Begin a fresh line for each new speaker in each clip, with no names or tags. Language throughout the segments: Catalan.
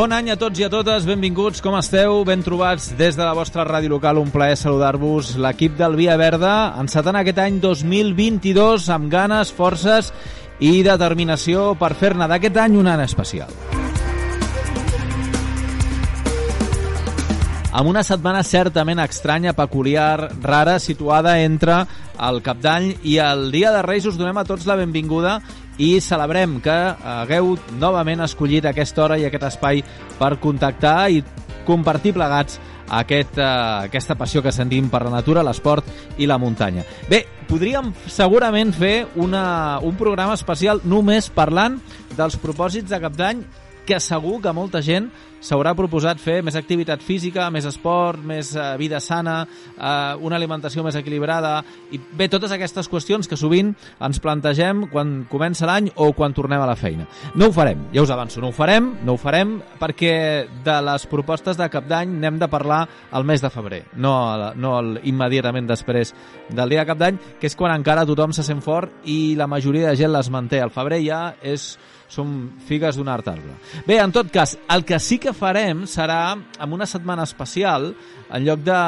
Bon any a tots i a totes, benvinguts, com esteu? Ben trobats des de la vostra ràdio local, un plaer saludar-vos. L'equip del Via Verda encetant aquest any 2022 amb ganes, forces i determinació per fer-ne d'aquest any un any especial. amb una setmana certament estranya, peculiar, rara, situada entre el Cap d'Any i el Dia de Reis. Us donem a tots la benvinguda i celebrem que hagueu novament escollit aquesta hora i aquest espai per contactar i compartir plegats aquest, uh, aquesta passió que sentim per la natura, l'esport i la muntanya. Bé, podríem segurament fer una, un programa especial només parlant dels propòsits de cap d'any que segur que molta gent s'haurà proposat fer més activitat física, més esport, més eh, vida sana, eh, una alimentació més equilibrada i bé, totes aquestes qüestions que sovint ens plantegem quan comença l'any o quan tornem a la feina. No ho farem, ja us avanço, no ho farem, no ho farem perquè de les propostes de cap d'any n'hem de parlar al mes de febrer, no, no immediatament després del dia de cap d'any, que és quan encara tothom se sent fort i la majoria de gent les manté. El febrer ja és són figues d'un art arbre. Bé, en tot cas, el que sí que farem serà, amb una setmana especial, en lloc de,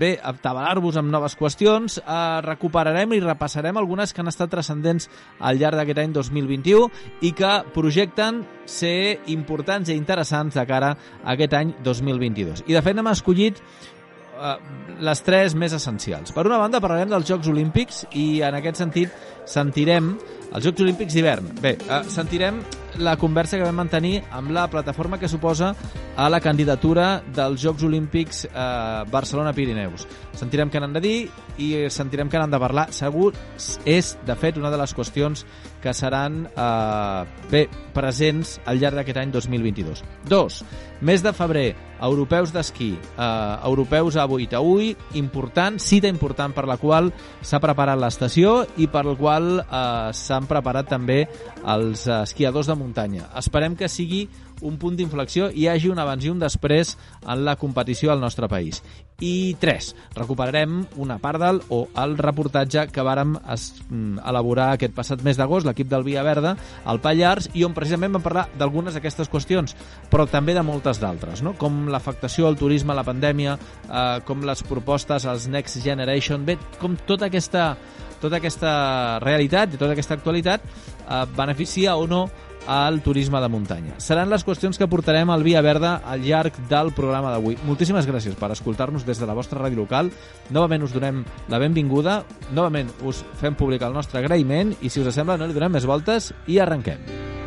bé, atabalar-vos amb noves qüestions, eh, recuperarem i repassarem algunes que han estat transcendents al llarg d'aquest any 2021 i que projecten ser importants i interessants de cara a aquest any 2022. I de fet hem escollit les tres més essencials. Per una banda parlarem dels Jocs Olímpics i en aquest sentit sentirem els Jocs Olímpics d'hivern. Bé, eh, sentirem la conversa que vam mantenir amb la plataforma que suposa a la candidatura dels Jocs Olímpics eh, Barcelona-Pirineus. Sentirem què n'han de dir i sentirem què n'han de parlar. Segur és, de fet, una de les qüestions que seran eh, bé presents al llarg d'aquest any 2022. Dos, mes de febrer, europeus d'esquí, eh, europeus a Boitaúi, important, cita important per la qual s'ha preparat l'estació i per la qual eh, s'han preparat també els esquiadors de muntanya. Esperem que sigui un punt d'inflexió i hi hagi un abans i un després en la competició al nostre país. I tres, recuperarem una part del o el reportatge que vàrem es, mm, elaborar aquest passat mes d'agost, l'equip del Via Verda, al Pallars, i on precisament vam parlar d'algunes d'aquestes qüestions, però també de moltes d'altres, no? com l'afectació al turisme, la pandèmia, eh, com les propostes als Next Generation, bé, com tota aquesta, tota aquesta realitat i tota aquesta actualitat eh, beneficia o no al turisme de muntanya. Seran les qüestions que portarem al Via Verda al llarg del programa d'avui. Moltíssimes gràcies per escoltar-nos des de la vostra ràdio local. Novament us donem la benvinguda, novament us fem públic el nostre agraïment i si us sembla no li donem més voltes i arrenquem.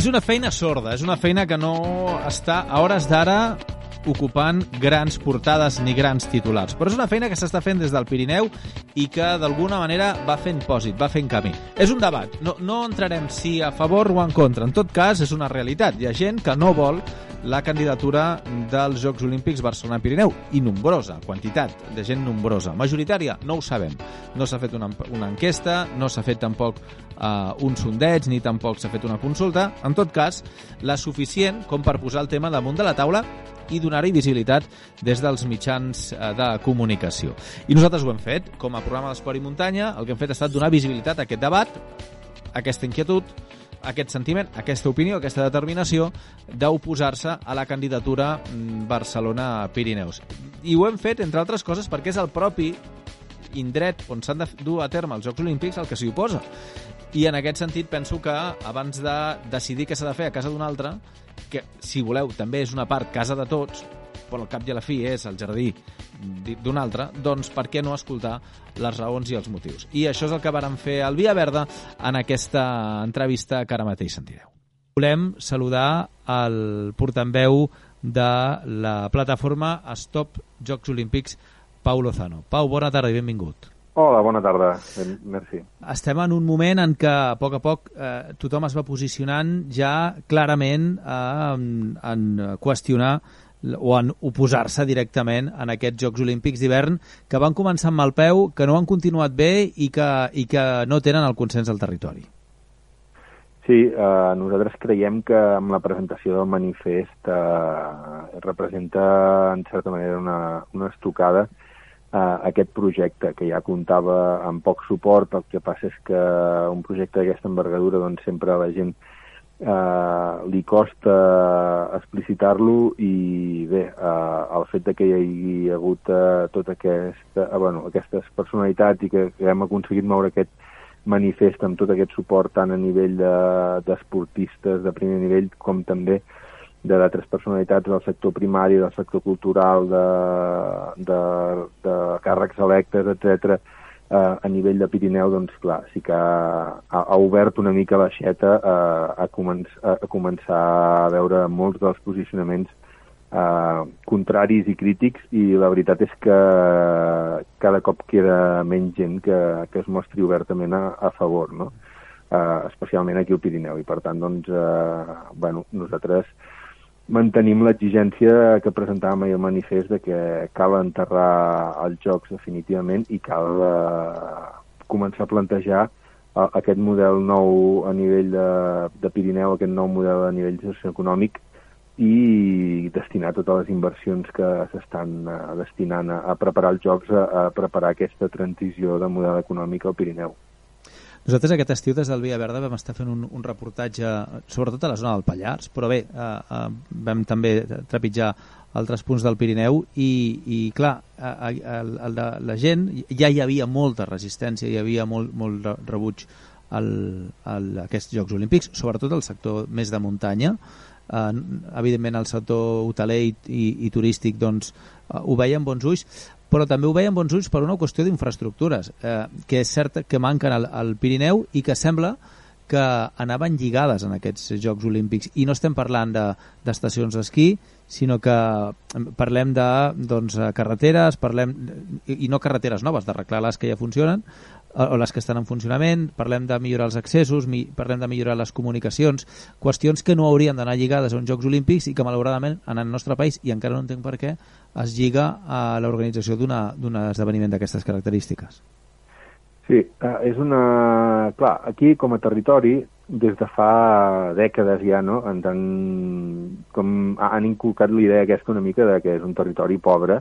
És una feina sorda, és una feina que no està a hores d'ara ocupant grans portades ni grans titulars. Però és una feina que s'està fent des del Pirineu i que d'alguna manera va fent pòsit, va fent camí. És un debat, no, no entrarem si a favor o en contra. En tot cas, és una realitat. Hi ha gent que no vol la candidatura dels Jocs Olímpics Barcelona-Pirineu, i nombrosa, quantitat de gent nombrosa. Majoritària? No ho sabem. No s'ha fet una, una enquesta, no s'ha fet tampoc uh, un sondeig, ni tampoc s'ha fet una consulta. En tot cas, la suficient com per posar el tema damunt de la taula i donar-hi visibilitat des dels mitjans uh, de comunicació. I nosaltres ho hem fet. Com a programa d'Esport i Muntanya, el que hem fet ha estat donar visibilitat a aquest debat, a aquesta inquietud, aquest sentiment, aquesta opinió, aquesta determinació d'oposar-se a la candidatura mm, Barcelona-Pirineus. I ho hem fet, entre altres coses, perquè és el propi indret on s'han de dur a terme els Jocs Olímpics el que s'hi oposa. I en aquest sentit penso que abans de decidir què s'ha de fer a casa d'un altre, que si voleu també és una part casa de tots, però al cap i a la fi és el jardí d'un altre, doncs per què no escoltar les raons i els motius? I això és el que vàrem fer al Via Verda en aquesta entrevista que ara mateix sentireu. Volem saludar el portaveu de la plataforma Stop Jocs Olímpics, Pau Lozano. Pau, bona tarda i benvingut.
Hola, bona tarda. Merci.
Estem en un moment en què a poc a poc eh, tothom es va posicionant ja clarament eh, en, en qüestionar o en oposar-se directament en aquests Jocs Olímpics d'hivern que van començar amb mal peu, que no han continuat bé i que, i que no tenen el consens del territori.
Sí, eh, nosaltres creiem que amb la presentació del manifest eh, representa en certa manera una, una estocada eh, aquest projecte que ja comptava amb poc suport, el que passa és que un projecte d'aquesta envergadura doncs sempre la gent li costa explicitar-lo i bé, eh, el fet de que hi hagi hagut eh, tota aquesta, eh, bueno, aquestes personalitats i que, que hem aconseguit moure aquest manifest amb tot aquest suport tant a nivell d'esportistes de, de primer nivell com també de d'altres personalitats del sector primari, del sector cultural, de, de, de càrrecs electes, etc eh, a nivell de Pirineu, doncs clar, sí que ha, ha obert una mica l'aixeta eh, a, començ, a, començar a veure molts dels posicionaments eh, contraris i crítics i la veritat és que cada cop queda menys gent que, que es mostri obertament a, a favor, no? eh, especialment aquí al Pirineu i per tant doncs, eh, bueno, nosaltres mantenim l'exigència que presentàvem ahir al manifest de que cal enterrar els jocs definitivament i cal eh, començar a plantejar eh, aquest model nou a nivell de, de Pirineu, aquest nou model a nivell socioeconòmic i destinar totes les inversions que s'estan eh, destinant a, a preparar els jocs, a, a preparar aquesta transició de model econòmic al Pirineu.
Nosaltres aquest estiu des del Via Verda vam estar fent un, un reportatge sobretot a la zona del Pallars, però bé, eh, eh, vam també trepitjar altres punts del Pirineu i, i clar, a, a, a, la, la gent ja hi havia molta resistència, hi havia molt, molt rebuig al, al, a aquests Jocs Olímpics, sobretot el sector més de muntanya, eh, evidentment el sector hoteler i, i, i turístic doncs, eh, ho veien bons ulls, però també ho veien bons ulls per una qüestió d'infraestructures, eh, que és cert que manquen al, al Pirineu i que sembla que anaven lligades en aquests Jocs Olímpics. I no estem parlant d'estacions de, d'esquí, sinó que parlem de doncs, carreteres, parlem, i no carreteres noves, d'arreglar les que ja funcionen, o les que estan en funcionament, parlem de millorar els accessos, mi, parlem de millorar les comunicacions, qüestions que no haurien d'anar lligades a uns Jocs Olímpics i que malauradament en el nostre país, i encara no entenc per què, es lliga a l'organització d'un esdeveniment d'aquestes característiques.
Sí, eh, és una... Clar, aquí com a territori, des de fa dècades ja, no?, en tant... com han inculcat la idea aquesta una mica de que és un territori pobre,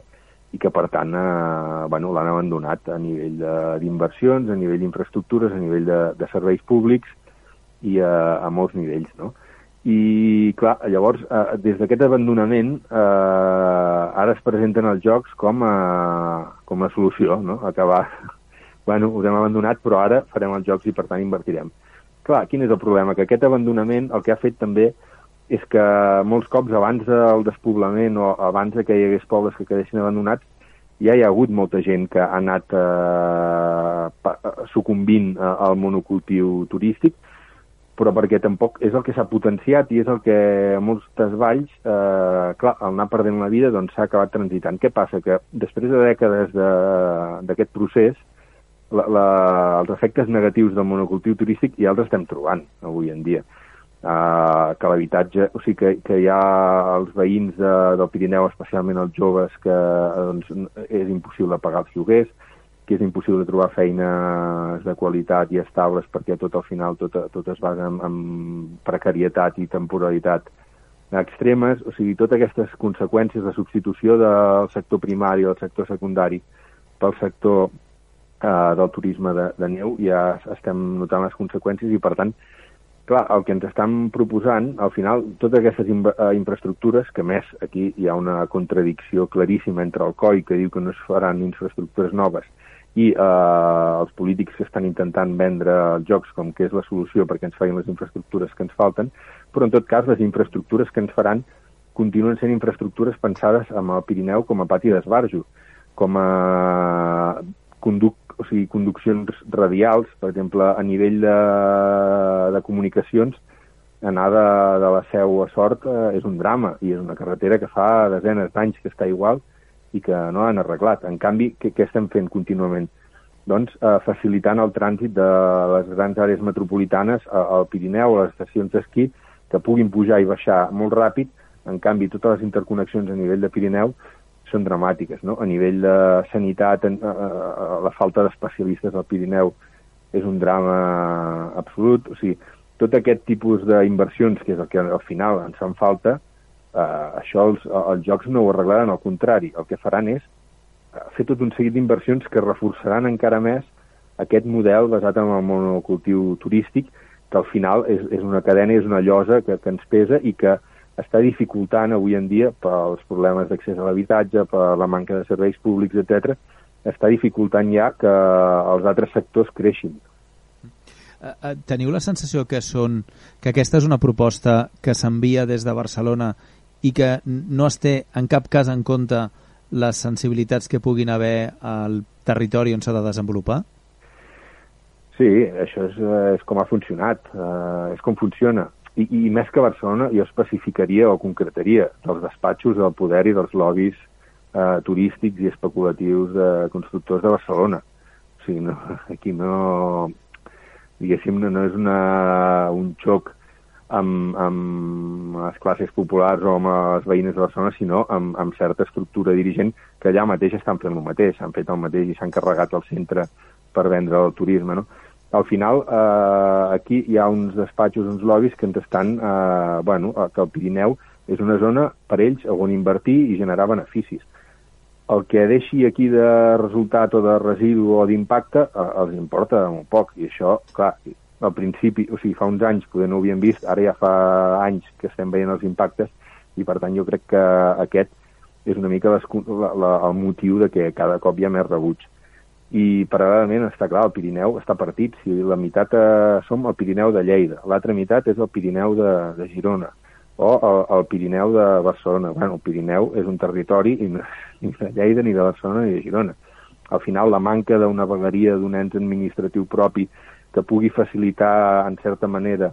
i que per tant eh, bueno, l'han abandonat a nivell d'inversions, a nivell d'infraestructures, a nivell de, de serveis públics i a, a molts nivells. No? I clar, llavors, eh, des d'aquest abandonament eh, ara es presenten els jocs com a, com a solució, no? acabar, bueno, us hem abandonat però ara farem els jocs i per tant invertirem. Clar, quin és el problema? Que aquest abandonament el que ha fet també és que molts cops abans del despoblament o abans que hi hagués pobles que quedessin abandonats, ja hi ha hagut molta gent que ha anat eh, sucumbint eh, al monocultiu turístic, però perquè tampoc és el que s'ha potenciat i és el que a moltes valls, eh, clar, al anar perdent la vida, doncs s'ha acabat transitant. Què passa? Que després de dècades d'aquest de, procés, la, la, els efectes negatius del monocultiu turístic ja els estem trobant avui en dia uh, que l'habitatge, o sigui que, que hi ha els veïns de, del Pirineu, especialment els joves, que doncs, és impossible pagar els lloguers, que és impossible trobar feines de qualitat i estables perquè tot al final tot, tot es basa en, en precarietat i temporalitat extremes, o sigui, totes aquestes conseqüències de substitució del sector primari o del sector secundari pel sector eh, del turisme de, de neu, ja estem notant les conseqüències i, per tant, clar, el que ens estan proposant, al final, totes aquestes eh, infraestructures, que més aquí hi ha una contradicció claríssima entre el COI, que diu que no es faran infraestructures noves, i eh, els polítics que estan intentant vendre els jocs com que és la solució perquè ens facin les infraestructures que ens falten, però en tot cas les infraestructures que ens faran continuen sent infraestructures pensades amb el Pirineu com a pati d'esbarjo, com a conduc o sigui, conduccions radials, per exemple, a nivell de, de comunicacions, anar de, de la seu a Sort eh, és un drama i és una carretera que fa desenes d'anys que està igual i que no han arreglat. En canvi, què, què estem fent contínuament? Doncs eh, facilitant el trànsit de les grans àrees metropolitanes al Pirineu, a les estacions d'esquí, que puguin pujar i baixar molt ràpid En canvi, totes les interconnexions a nivell de Pirineu són dramàtiques. No? A nivell de sanitat, en, a, la falta d'especialistes al Pirineu és un drama absolut. O sigui, tot aquest tipus d'inversions, que és el que al final ens fan falta, eh, això els, els jocs no ho arreglaran, al contrari, el que faran és eh, fer tot un seguit d'inversions que reforçaran encara més aquest model basat en el monocultiu turístic, que al final és, és una cadena, és una llosa que, que ens pesa i que està dificultant avui en dia pels problemes d'accés a l'habitatge, per la manca de serveis públics, etc, està dificultant ja que els altres sectors creixin.
Eh, eh, teniu la sensació que són que aquesta és una proposta que s'envia des de Barcelona i que no es té en cap cas en compte les sensibilitats que puguin haver al territori on s'ha de desenvolupar?
Sí, això és, és com ha funcionat, uh, és com funciona. I, I més que Barcelona, jo especificaria o concretaria dels despatxos del poder i dels lobbies uh, turístics i especulatius de constructors de Barcelona. O sigui, no, aquí no, diguéssim, no, no és una, un xoc amb, amb les classes populars o amb les veïnes de Barcelona, sinó amb, amb certa estructura dirigent que allà mateix estan fent el mateix, han fet el mateix i s'han carregat el centre per vendre el turisme, no? Al final, eh, aquí hi ha uns despatxos, uns lobbies que ens estan, eh, bueno, que el Pirineu. És una zona per ells on invertir i generar beneficis. El que deixi aquí de resultat o de residu o d'impacte eh, els importa molt poc. I això, clar, al principi, o sigui, fa uns anys poder no ho havíem vist, ara ja fa anys que estem veient els impactes. I per tant jo crec que aquest és una mica les, la, la, el motiu de que cada cop hi ha més rebuig. I paral·lelament està clar, el Pirineu està partit, si la meitat eh, som el Pirineu de Lleida, l'altra meitat és el Pirineu de, de Girona, o el, el Pirineu de Barcelona. Bueno, el Pirineu és un territori i ni de Lleida, ni de Barcelona, ni de Girona. Al final, la manca d'una vegueria, d'un ens administratiu propi que pugui facilitar, en certa manera,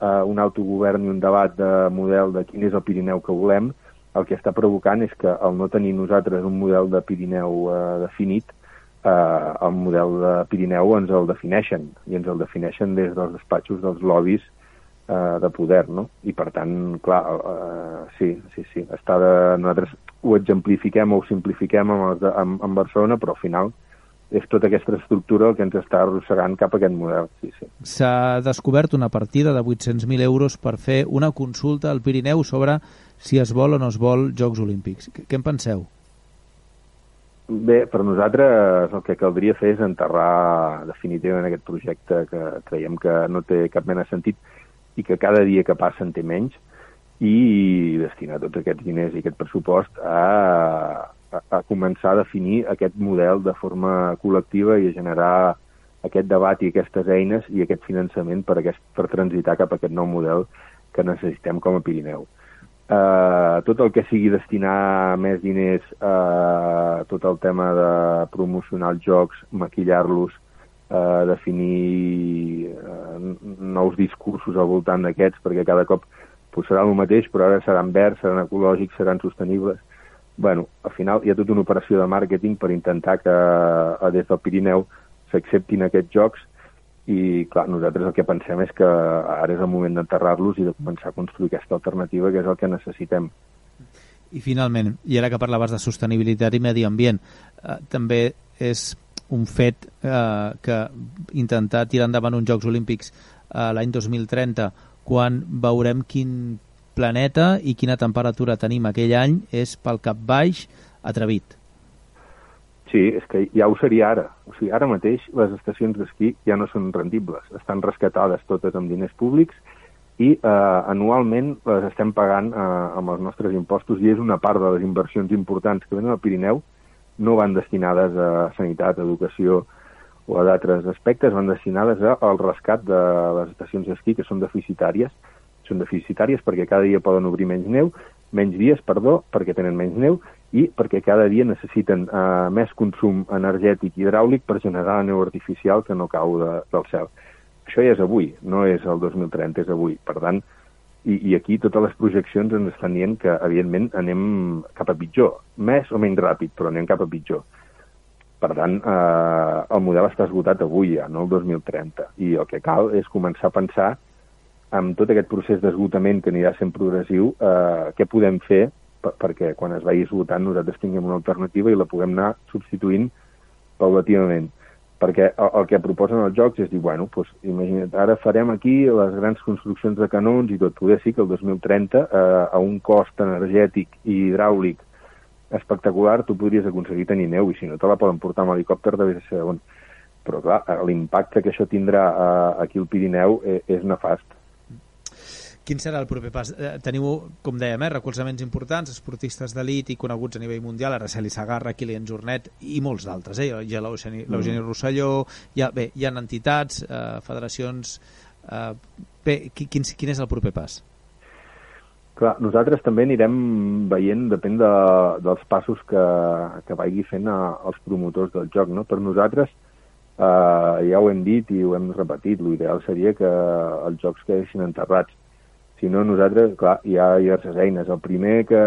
eh, un autogovern i un debat de model de quin és el Pirineu que volem, el que està provocant és que al no tenir nosaltres un model de Pirineu eh, definit, eh, el model de Pirineu ens el defineixen, i ens el defineixen des dels despatxos dels lobbies eh, de poder, no? I per tant, clar, eh, sí, sí, sí, està de... nosaltres ho exemplifiquem o ho simplifiquem amb, amb, amb Barcelona, però al final és tota aquesta estructura el que ens està arrossegant cap a aquest model. Sí, sí.
S'ha descobert una partida de 800.000 euros per fer una consulta al Pirineu sobre si es vol o no es vol Jocs Olímpics. Què en penseu?
Bé, per nosaltres el que caldria fer és enterrar definitivament aquest projecte que creiem que no té cap mena de sentit i que cada dia que passa en té menys i destinar tots aquests diners i aquest pressupost a, a, a començar a definir aquest model de forma col·lectiva i a generar aquest debat i aquestes eines i aquest finançament per, aquest, per transitar cap a aquest nou model que necessitem com a Pirineu. Uh, tot el que sigui destinar més diners a tot el tema de promocionar els jocs, maquillar-los, eh, definir eh, nous discursos al voltant d'aquests, perquè cada cop pues, serà el mateix, però ara seran verds, seran ecològics, seran sostenibles. bueno, al final hi ha tota una operació de màrqueting per intentar que eh, des del Pirineu s'acceptin aquests jocs i, clar, nosaltres el que pensem és que ara és el moment d'enterrar-los i de començar a construir aquesta alternativa, que és el que necessitem.
I finalment, i ara que parlaves de sostenibilitat i medi ambient, eh, també és un fet eh, que intentar tirar endavant uns Jocs Olímpics eh, l'any 2030 quan veurem quin planeta i quina temperatura tenim aquell any és pel cap baix atrevit.
Sí, és que ja ho seria ara. O sigui, ara mateix les estacions d'esquí ja no són rendibles. Estan rescatades totes amb diners públics i eh, anualment les estem pagant eh, amb els nostres impostos i és una part de les inversions importants que venen al Pirineu no van destinades a sanitat, educació o a d'altres aspectes, van destinades al rescat de les estacions d'esquí que són deficitàries. Són deficitàries perquè cada dia poden obrir menys neu, menys dies, perdó, perquè tenen menys neu i perquè cada dia necessiten eh, més consum energètic hidràulic per generar la neu artificial que no cau de, del cel. Això ja és avui, no és el 2030, és avui. Per tant, i, i aquí totes les projeccions ens estan dient que, evidentment, anem cap a pitjor. Més o menys ràpid, però anem cap a pitjor. Per tant, eh, el model està esgotat avui ja, no el 2030. I el que cal és començar a pensar amb tot aquest procés d'esgotament que anirà sent progressiu, eh, què podem fer perquè quan es vagi esgotant nosaltres tinguem una alternativa i la puguem anar substituint paulativament. Perquè el, el que proposen els jocs és dir, bueno, doncs, imagina't, ara farem aquí les grans construccions de canons i tot. Poder sí que el 2030, eh, a un cost energètic i hidràulic espectacular, tu podries aconseguir tenir neu i si no te la poden portar amb helicòpter de ser on. Però clar, l'impacte que això tindrà eh, aquí al Pirineu és, eh, és nefast
Quin serà el proper pas? Eh, teniu, com dèiem, eh, recolzaments importants, esportistes d'elit i coneguts a nivell mundial, Araceli Sagarra, Kilian Jornet i molts d'altres. Eh? Hi ha l'Eugeni mm. Rosselló, hi ha, bé, hi ha entitats, eh, federacions... Eh, bé, quin, quin és el proper pas?
Clar, nosaltres també anirem veient, depèn de, dels passos que, que vagi fent a, els promotors del joc. No? Per nosaltres, eh, ja ho hem dit i ho hem repetit, l'ideal seria que els jocs quedessin enterrats si no, nosaltres, clar, hi ha diverses eines. El primer que,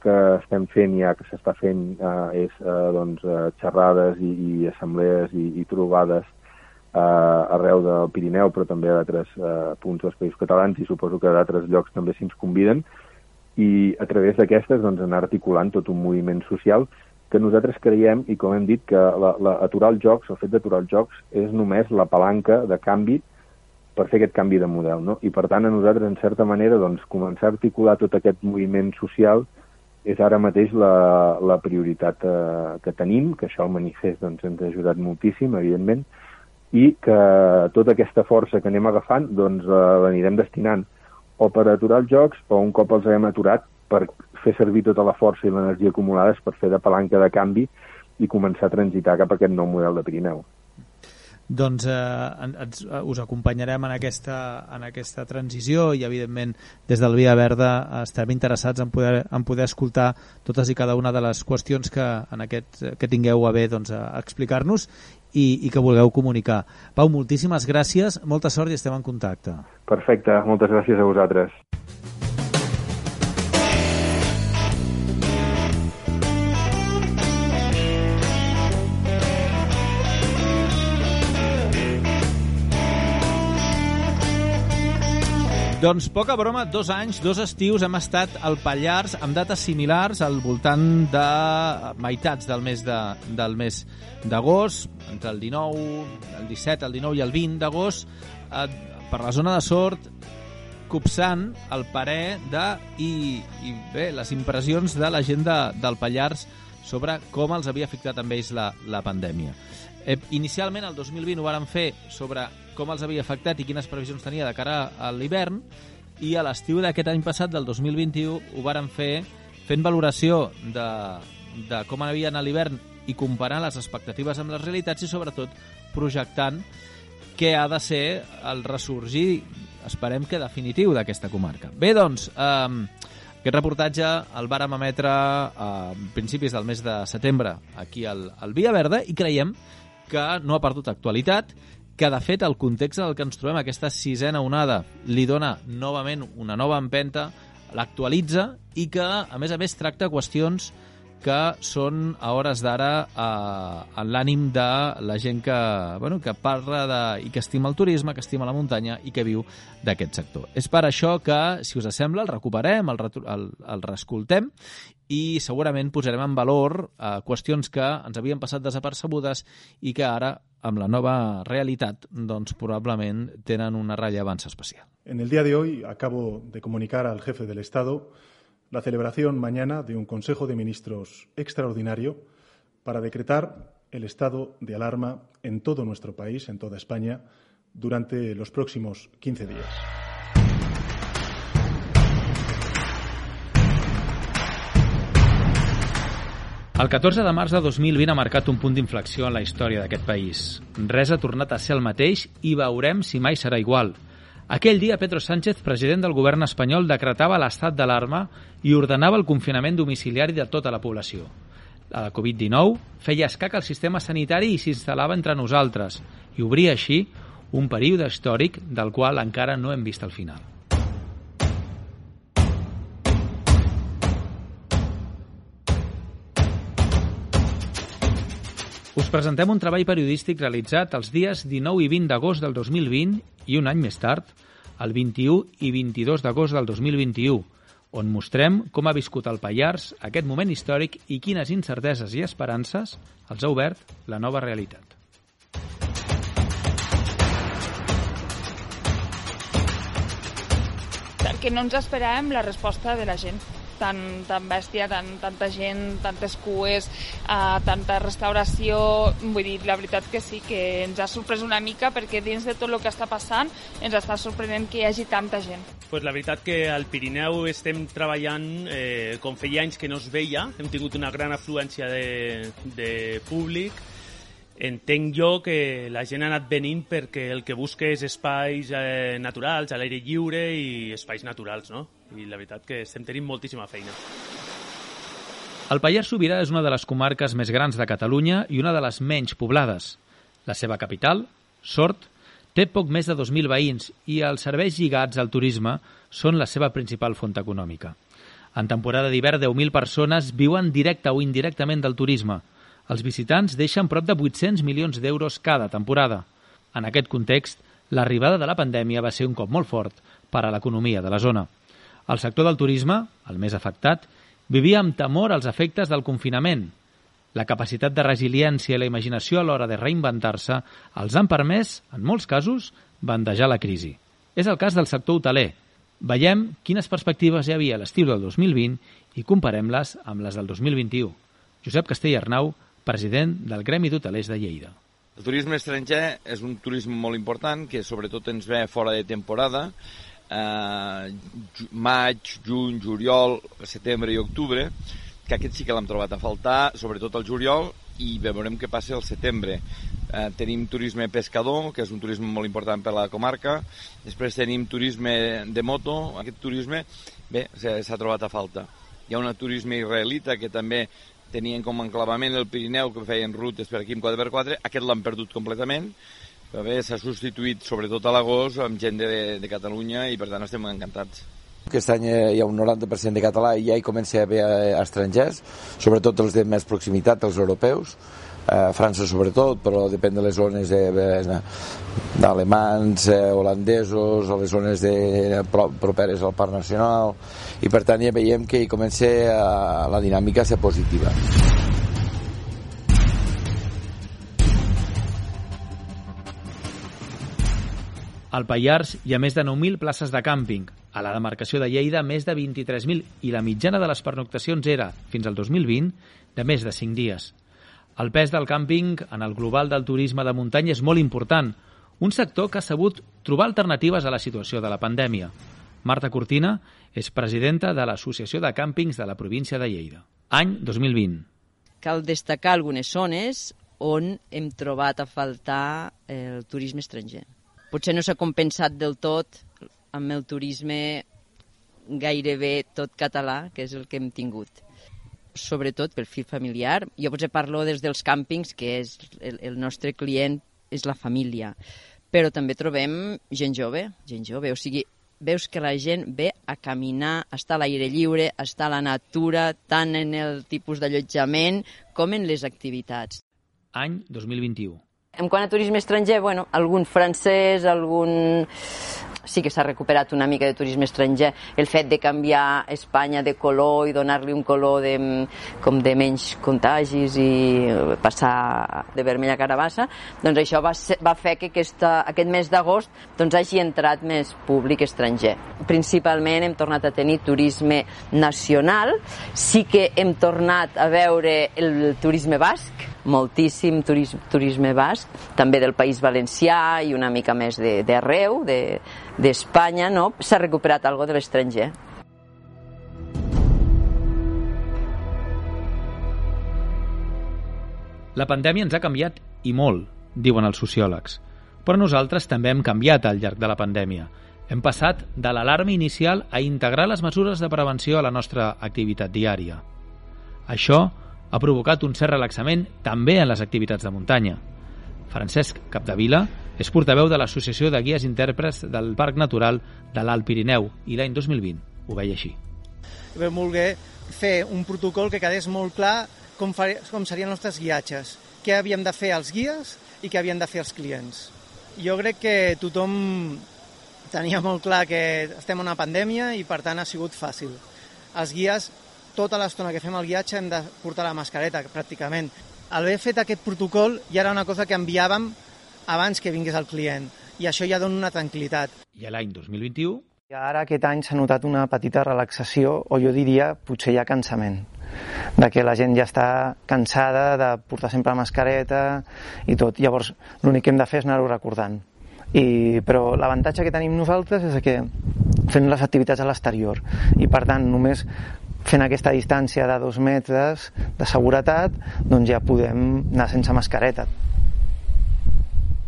que estem fent ja, que s'està fent, eh, és eh, doncs, eh, xerrades i, i assemblees i, i trobades eh, arreu del Pirineu, però també a d'altres eh, punts dels països catalans i suposo que d'altres llocs també s'hi conviden i a través d'aquestes doncs, anar articulant tot un moviment social que nosaltres creiem, i com hem dit, que la, la, aturar els jocs, el fet d'aturar els jocs, és només la palanca de canvi per fer aquest canvi de model. No? I per tant, a nosaltres, en certa manera, doncs, començar a articular tot aquest moviment social és ara mateix la, la prioritat eh, que tenim, que això el manifest doncs, ens ha ajudat moltíssim, evidentment, i que tota aquesta força que anem agafant doncs, eh, l'anirem destinant o per aturar els jocs o un cop els hem aturat per fer servir tota la força i l'energia acumulades per fer de palanca de canvi i començar a transitar cap a aquest nou model de Pirineu
doncs eh, ens, eh, us acompanyarem en aquesta, en aquesta transició i evidentment des del Via Verda estem interessats en poder, en poder escoltar totes i cada una de les qüestions que, en aquest, que tingueu a bé doncs, a explicar-nos i, i que vulgueu comunicar. Pau, moltíssimes gràcies, molta sort i estem en contacte.
Perfecte, moltes gràcies a vosaltres.
Doncs poca broma, dos anys, dos estius hem estat al Pallars amb dates similars al voltant de meitats del mes de, del mes d'agost, entre el 19, el 17, el 19 i el 20 d'agost, eh, per la zona de Sort, copsant el parer de, i, i bé, les impressions de la gent de, del Pallars sobre com els havia afectat amb ells la, la pandèmia. Eh, inicialment, el 2020 ho varen fer sobre com els havia afectat i quines previsions tenia de cara a l'hivern i a l'estiu d'aquest any passat, del 2021, ho varen fer fent valoració de, de com havia anat l'hivern i comparant les expectatives amb les realitats i sobretot projectant què ha de ser el ressorgir, esperem que definitiu, d'aquesta comarca. Bé, doncs, eh, aquest reportatge el vàrem emetre a principis del mes de setembre aquí al, al Via Verda i creiem que no ha perdut actualitat que de fet el context en el que ens trobem, aquesta sisena onada, li dona novament una nova empenta, l'actualitza i que, a més a més, tracta qüestions que són a hores d'ara eh, en l'ànim de la gent que, bueno, que parla de, i que estima el turisme, que estima la muntanya i que viu d'aquest sector. És per això que, si us sembla, el recuperem, el, el, el reescoltem i segurament posarem en valor eh, qüestions que ens havien passat desapercebudes i que ara, amb la nova realitat, doncs probablement tenen una rellevància especial.
En el día de hoy acabo de comunicar al jefe del Estado la celebración mañana de un Consejo de Ministros extraordinario para decretar el estado de alarma en todo nuestro país, en toda España, durante los próximos 15 días.
El 14 de març de 2020 ha marcat un punt d'inflexió en la història d'aquest país. Res ha tornat a ser el mateix i veurem si mai serà igual. Aquell dia Pedro Sánchez, president del govern espanyol, decretava l'estat d'alarma i ordenava el confinament domiciliari de tota la població. La Covid-19 feia escac al sistema sanitari i s'instal·lava entre nosaltres i obria així un període històric del qual encara no hem vist el final. Us presentem un treball periodístic realitzat els dies 19 i 20 d'agost del 2020 i un any més tard, el 21 i 22 d'agost del 2021, on mostrem com ha viscut el Pallars aquest moment històric i quines incerteses i esperances els ha obert la nova realitat.
Que no ens esperàvem la resposta de la gent tan, tan bèstia, tan, tanta gent, tantes cues, uh, tanta restauració... Vull dir, la veritat que sí, que ens ha sorprès una mica perquè dins de tot el que està passant ens està sorprenent que hi hagi tanta gent.
Pues la veritat que al Pirineu estem treballant eh, com feia anys que no es veia, hem tingut una gran afluència de, de públic, entenc jo que la gent ha anat venint perquè el que busca és espais eh, naturals, a l'aire lliure i espais naturals, no? I la veritat que estem tenint moltíssima feina.
El Pallars Sobirà és una de les comarques més grans de Catalunya i una de les menys poblades. La seva capital, Sort, té poc més de 2.000 veïns i els serveis lligats al turisme són la seva principal font econòmica. En temporada d'hivern, 10.000 persones viuen directe o indirectament del turisme – els visitants deixen prop de 800 milions d'euros cada temporada. En aquest context, l'arribada de la pandèmia va ser un cop molt fort per a l'economia de la zona. El sector del turisme, el més afectat, vivia amb temor als efectes del confinament. La capacitat de resiliència i la imaginació a l'hora de reinventar-se els han permès, en molts casos, bandejar la crisi. És el cas del sector hoteler. Veiem quines perspectives hi havia a l'estiu del 2020 i comparem-les amb les del 2021. Josep Castell Arnau, president del Gremi d'Hotelers de Lleida.
El turisme estranger és un turisme molt important que sobretot ens ve fora de temporada, eh, maig, juny, juliol, setembre i octubre, que aquest sí que l'hem trobat a faltar, sobretot el juliol, i veurem què passa el setembre. Eh, tenim turisme pescador, que és un turisme molt important per a la comarca, després tenim turisme de moto, aquest turisme, bé, s'ha trobat a falta. Hi ha un turisme israelita que també tenien com a enclavament el Pirineu, que feien rutes per aquí amb 4x4, aquest l'han perdut completament, però bé, s'ha substituït sobretot a l'agost amb gent de, de Catalunya i per tant estem encantats.
Aquest any hi ha un 90% de català i ja hi comença a haver eh, estrangers, sobretot els de més proximitat, els europeus, eh, França sobretot, però depèn de les zones d'alemans, eh, holandesos, o les zones de, properes al Parc Nacional, i per tant ja veiem que hi comença a, la dinàmica a ser positiva.
Al Pallars hi ha més de 9.000 places de càmping, a la demarcació de Lleida més de 23.000 i la mitjana de les pernoctacions era, fins al 2020, de més de 5 dies. El pes del càmping en el global del turisme de muntanya és molt important, un sector que ha sabut trobar alternatives a la situació de la pandèmia. Marta Cortina és presidenta de l'Associació de Càmpings de la província de Lleida. Any 2020.
Cal destacar algunes zones on hem trobat a faltar el turisme estranger. Potser no s'ha compensat del tot amb el turisme gairebé tot català, que és el que hem tingut sobretot pel fil familiar. Jo potser parlo des dels càmpings, que és el, el nostre client és la família, però també trobem gent jove, gent jove, o sigui, veus que la gent ve a caminar, a estar a l'aire lliure, a estar a la natura, tant en el tipus d'allotjament com en les activitats.
Any 2021.
En quant a turisme estranger, bueno, algun francès, algun sí que s'ha recuperat una mica de turisme estranger. El fet de canviar Espanya de color i donar-li un color de, com de menys contagis i passar de vermell a carabassa, doncs això va, ser, va fer que aquesta, aquest mes d'agost doncs, hagi entrat més públic estranger. Principalment hem tornat a tenir turisme nacional, sí que hem tornat a veure el turisme basc, moltíssim turisme, turisme basc, també del País Valencià i una mica més d'arreu, d'Espanya, de, no? S'ha recuperat algo de l'estranger.
La pandèmia ens ha canviat i molt, diuen els sociòlegs. Però nosaltres també hem canviat al llarg de la pandèmia. Hem passat de l'alarma inicial a integrar les mesures de prevenció a la nostra activitat diària. Això ha provocat un cert relaxament també en les activitats de muntanya. Francesc Capdevila és portaveu de l'Associació de Guies Intèrprets del Parc Natural de l'Alt Pirineu i l'any 2020 ho veia així.
Vam voler fer un protocol que quedés molt clar com, far, com serien els nostres guiatges, què havíem de fer els guies i què havien de fer els clients. Jo crec que tothom tenia molt clar que estem en una pandèmia i per tant ha sigut fàcil. Els guies, tota l'estona que fem el guiatge hem de portar la mascareta, pràcticament. Al haver fet aquest protocol ja era una cosa que enviàvem abans que vingués el client i això ja dona una tranquil·litat.
I a l'any 2021
i ara aquest any s'ha notat una petita relaxació, o jo diria potser ja cansament, de que la gent ja està cansada de portar sempre la mascareta i tot. Llavors, l'únic que hem de fer és anar-ho recordant. I, però l'avantatge que tenim nosaltres és que fem les activitats a l'exterior i per tant només fent aquesta distància de dos metres de seguretat doncs ja podem anar sense mascareta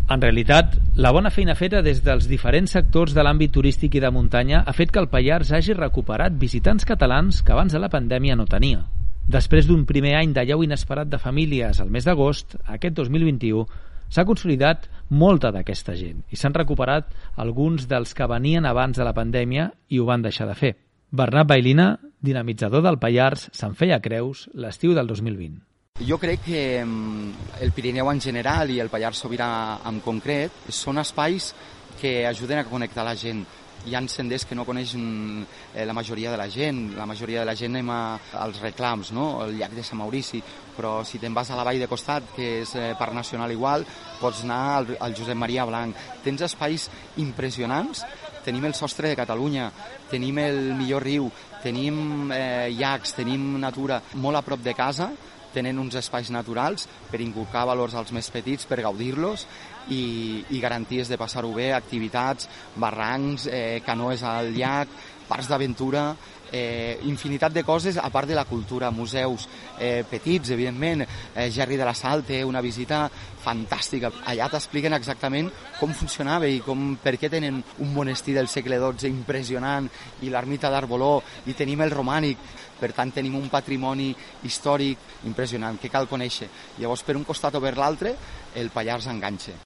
en realitat, la bona feina feta des dels diferents sectors de l'àmbit turístic i de muntanya ha fet que el Pallars hagi recuperat visitants catalans que abans de la pandèmia no tenia. Després d'un primer any de lleu inesperat de famílies al mes d'agost, aquest 2021 s'ha consolidat molta d'aquesta gent i s'han recuperat alguns dels que venien abans de la pandèmia i ho van deixar de fer. Bernat Bailina, dinamitzador del Pallars, se'n feia creus l'estiu del 2020.
Jo crec que mm, el Pirineu en general i el Pallars Sobirà en concret són espais que ajuden a connectar la gent. Hi ha senders que no coneix mm, eh, la majoria de la gent, la majoria de la gent anem a, als reclams, no? el llac de Sant Maurici, però si te'n vas a la vall de costat, que és eh, Parc Nacional igual, pots anar al, al Josep Maria Blanc. Tens espais impressionants, tenim el sostre de Catalunya, tenim el millor riu, tenim eh, llacs, tenim natura molt a prop de casa, tenen uns espais naturals per inculcar valors als més petits, per gaudir-los i, i garanties de passar-ho bé, activitats, barrancs, eh, canoes al llac, parcs d'aventura, eh, infinitat de coses a part de la cultura, museus eh, petits, evidentment, eh, Gerri de la Sal té una visita fantàstica. Allà t'expliquen exactament com funcionava i com, per què tenen un monestir del segle XII impressionant i l'ermita d'Arboló i tenim el romànic. Per tant, tenim un patrimoni històric impressionant que cal conèixer. Llavors, per un costat o per l'altre, el Pallars enganxa.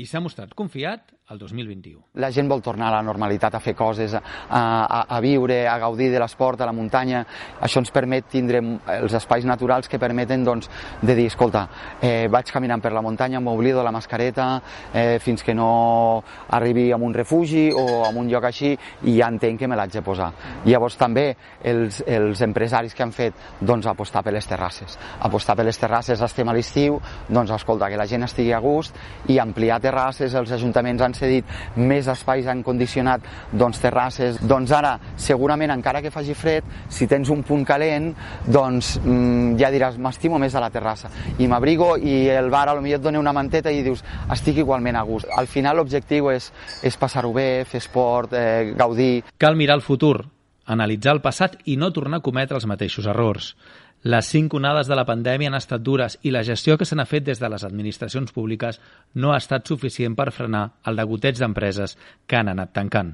I s'ha mostrat confiat el 2021.
La gent vol tornar a la normalitat, a fer coses, a, a, a viure, a gaudir de l'esport, a la muntanya. Això ens permet tindre els espais naturals que permeten doncs, de dir, escolta, eh, vaig caminant per la muntanya, m'oblido la mascareta eh, fins que no arribi a un refugi o a un lloc així i ja entenc que me l'haig de posar. Llavors també els, els empresaris que han fet doncs, apostar per les terrasses. Apostar per les terrasses, estem a l'estiu, doncs escolta, que la gent estigui a gust i ampliar terrasses, els ajuntaments han cedit més espais, han condicionat doncs, terrasses. Doncs ara, segurament, encara que faci fred, si tens un punt calent, doncs mmm, ja diràs, m'estimo més a la terrassa. I m'abrigo i el bar a lo millor et dona una manteta i dius, estic igualment a gust. Al final l'objectiu és, és passar-ho bé, fer esport, eh, gaudir.
Cal mirar el futur, analitzar el passat i no tornar a cometre els mateixos errors. Les cinc onades de la pandèmia han estat dures i la gestió que se n'ha fet des de les administracions públiques no ha estat suficient per frenar el degoteig d'empreses que han anat tancant.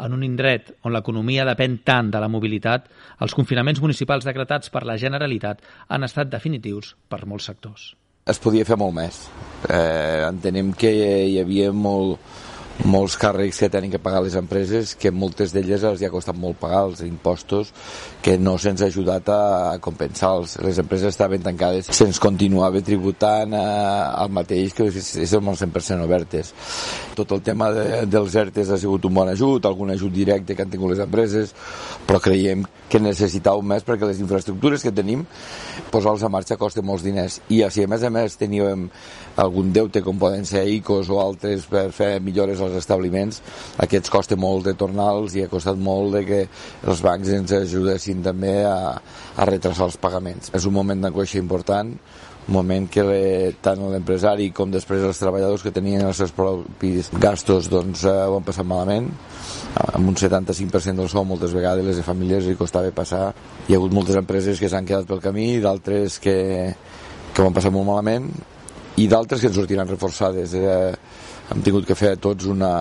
En un indret on l'economia depèn tant de la mobilitat, els confinaments municipals decretats per la Generalitat han estat definitius per molts sectors.
Es podia fer molt més. Eh, entenem que hi havia molt, molts càrrecs que tenen que pagar les empreses que moltes d'elles els hi ha costat molt pagar els impostos que no se'ns ha ajudat a compensar-los. Les empreses estaven tancades, se'ns continuava tributant eh, el mateix que som el 100% obertes. Tot el tema de, dels ERTES ha sigut un bon ajut, algun ajut directe que han tingut les empreses, però creiem que necessitàvem més perquè les infraestructures que tenim posar-los a marxa costa molts diners i si a més a més teníem algun deute com poden ser ICOs o altres per fer millores als establiments aquests costa molt de tornar-los i ha costat molt de que els bancs ens ajudessin també a, a retrasar els pagaments. És un moment d'angoixa important moment que le, tant l'empresari com després els treballadors que tenien els seus propis gastos doncs eh, ho han passat malament. Amb un 75% del sou moltes vegades les famílies li costava passar. Hi ha hagut moltes empreses que s'han quedat pel camí d'altres que, que ho han passat molt malament i d'altres que ens sortiran reforçades eh, hem tingut que fer tots una,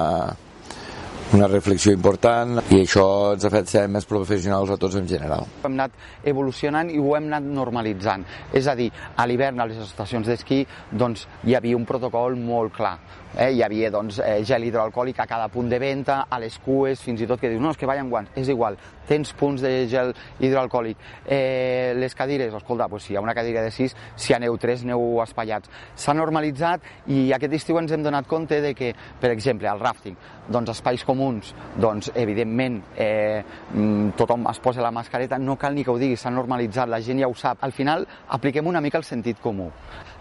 una reflexió important i això ens ha fet ser més professionals a tots en general.
Hem anat evolucionant i ho hem anat normalitzant. És a dir, a l'hivern a les estacions d'esquí doncs, hi havia un protocol molt clar. Eh? Hi havia doncs, eh, gel hidroalcohòlic a cada punt de venda, a les cues, fins i tot que dius, no, és que vayan guants. És igual, tens punts de gel hidroalcohòlic. Eh, les cadires, escolta, pues, si hi ha una cadira de 6, si aneu 3, aneu espaiats. S'ha normalitzat i aquest estiu ens hem donat compte de que, per exemple, al rafting, doncs espais com comuns, doncs, evidentment, eh, mm, tothom es posa la mascareta, no cal ni que ho digui, s'ha normalitzat, la gent ja ho sap. Al final, apliquem una mica el sentit comú.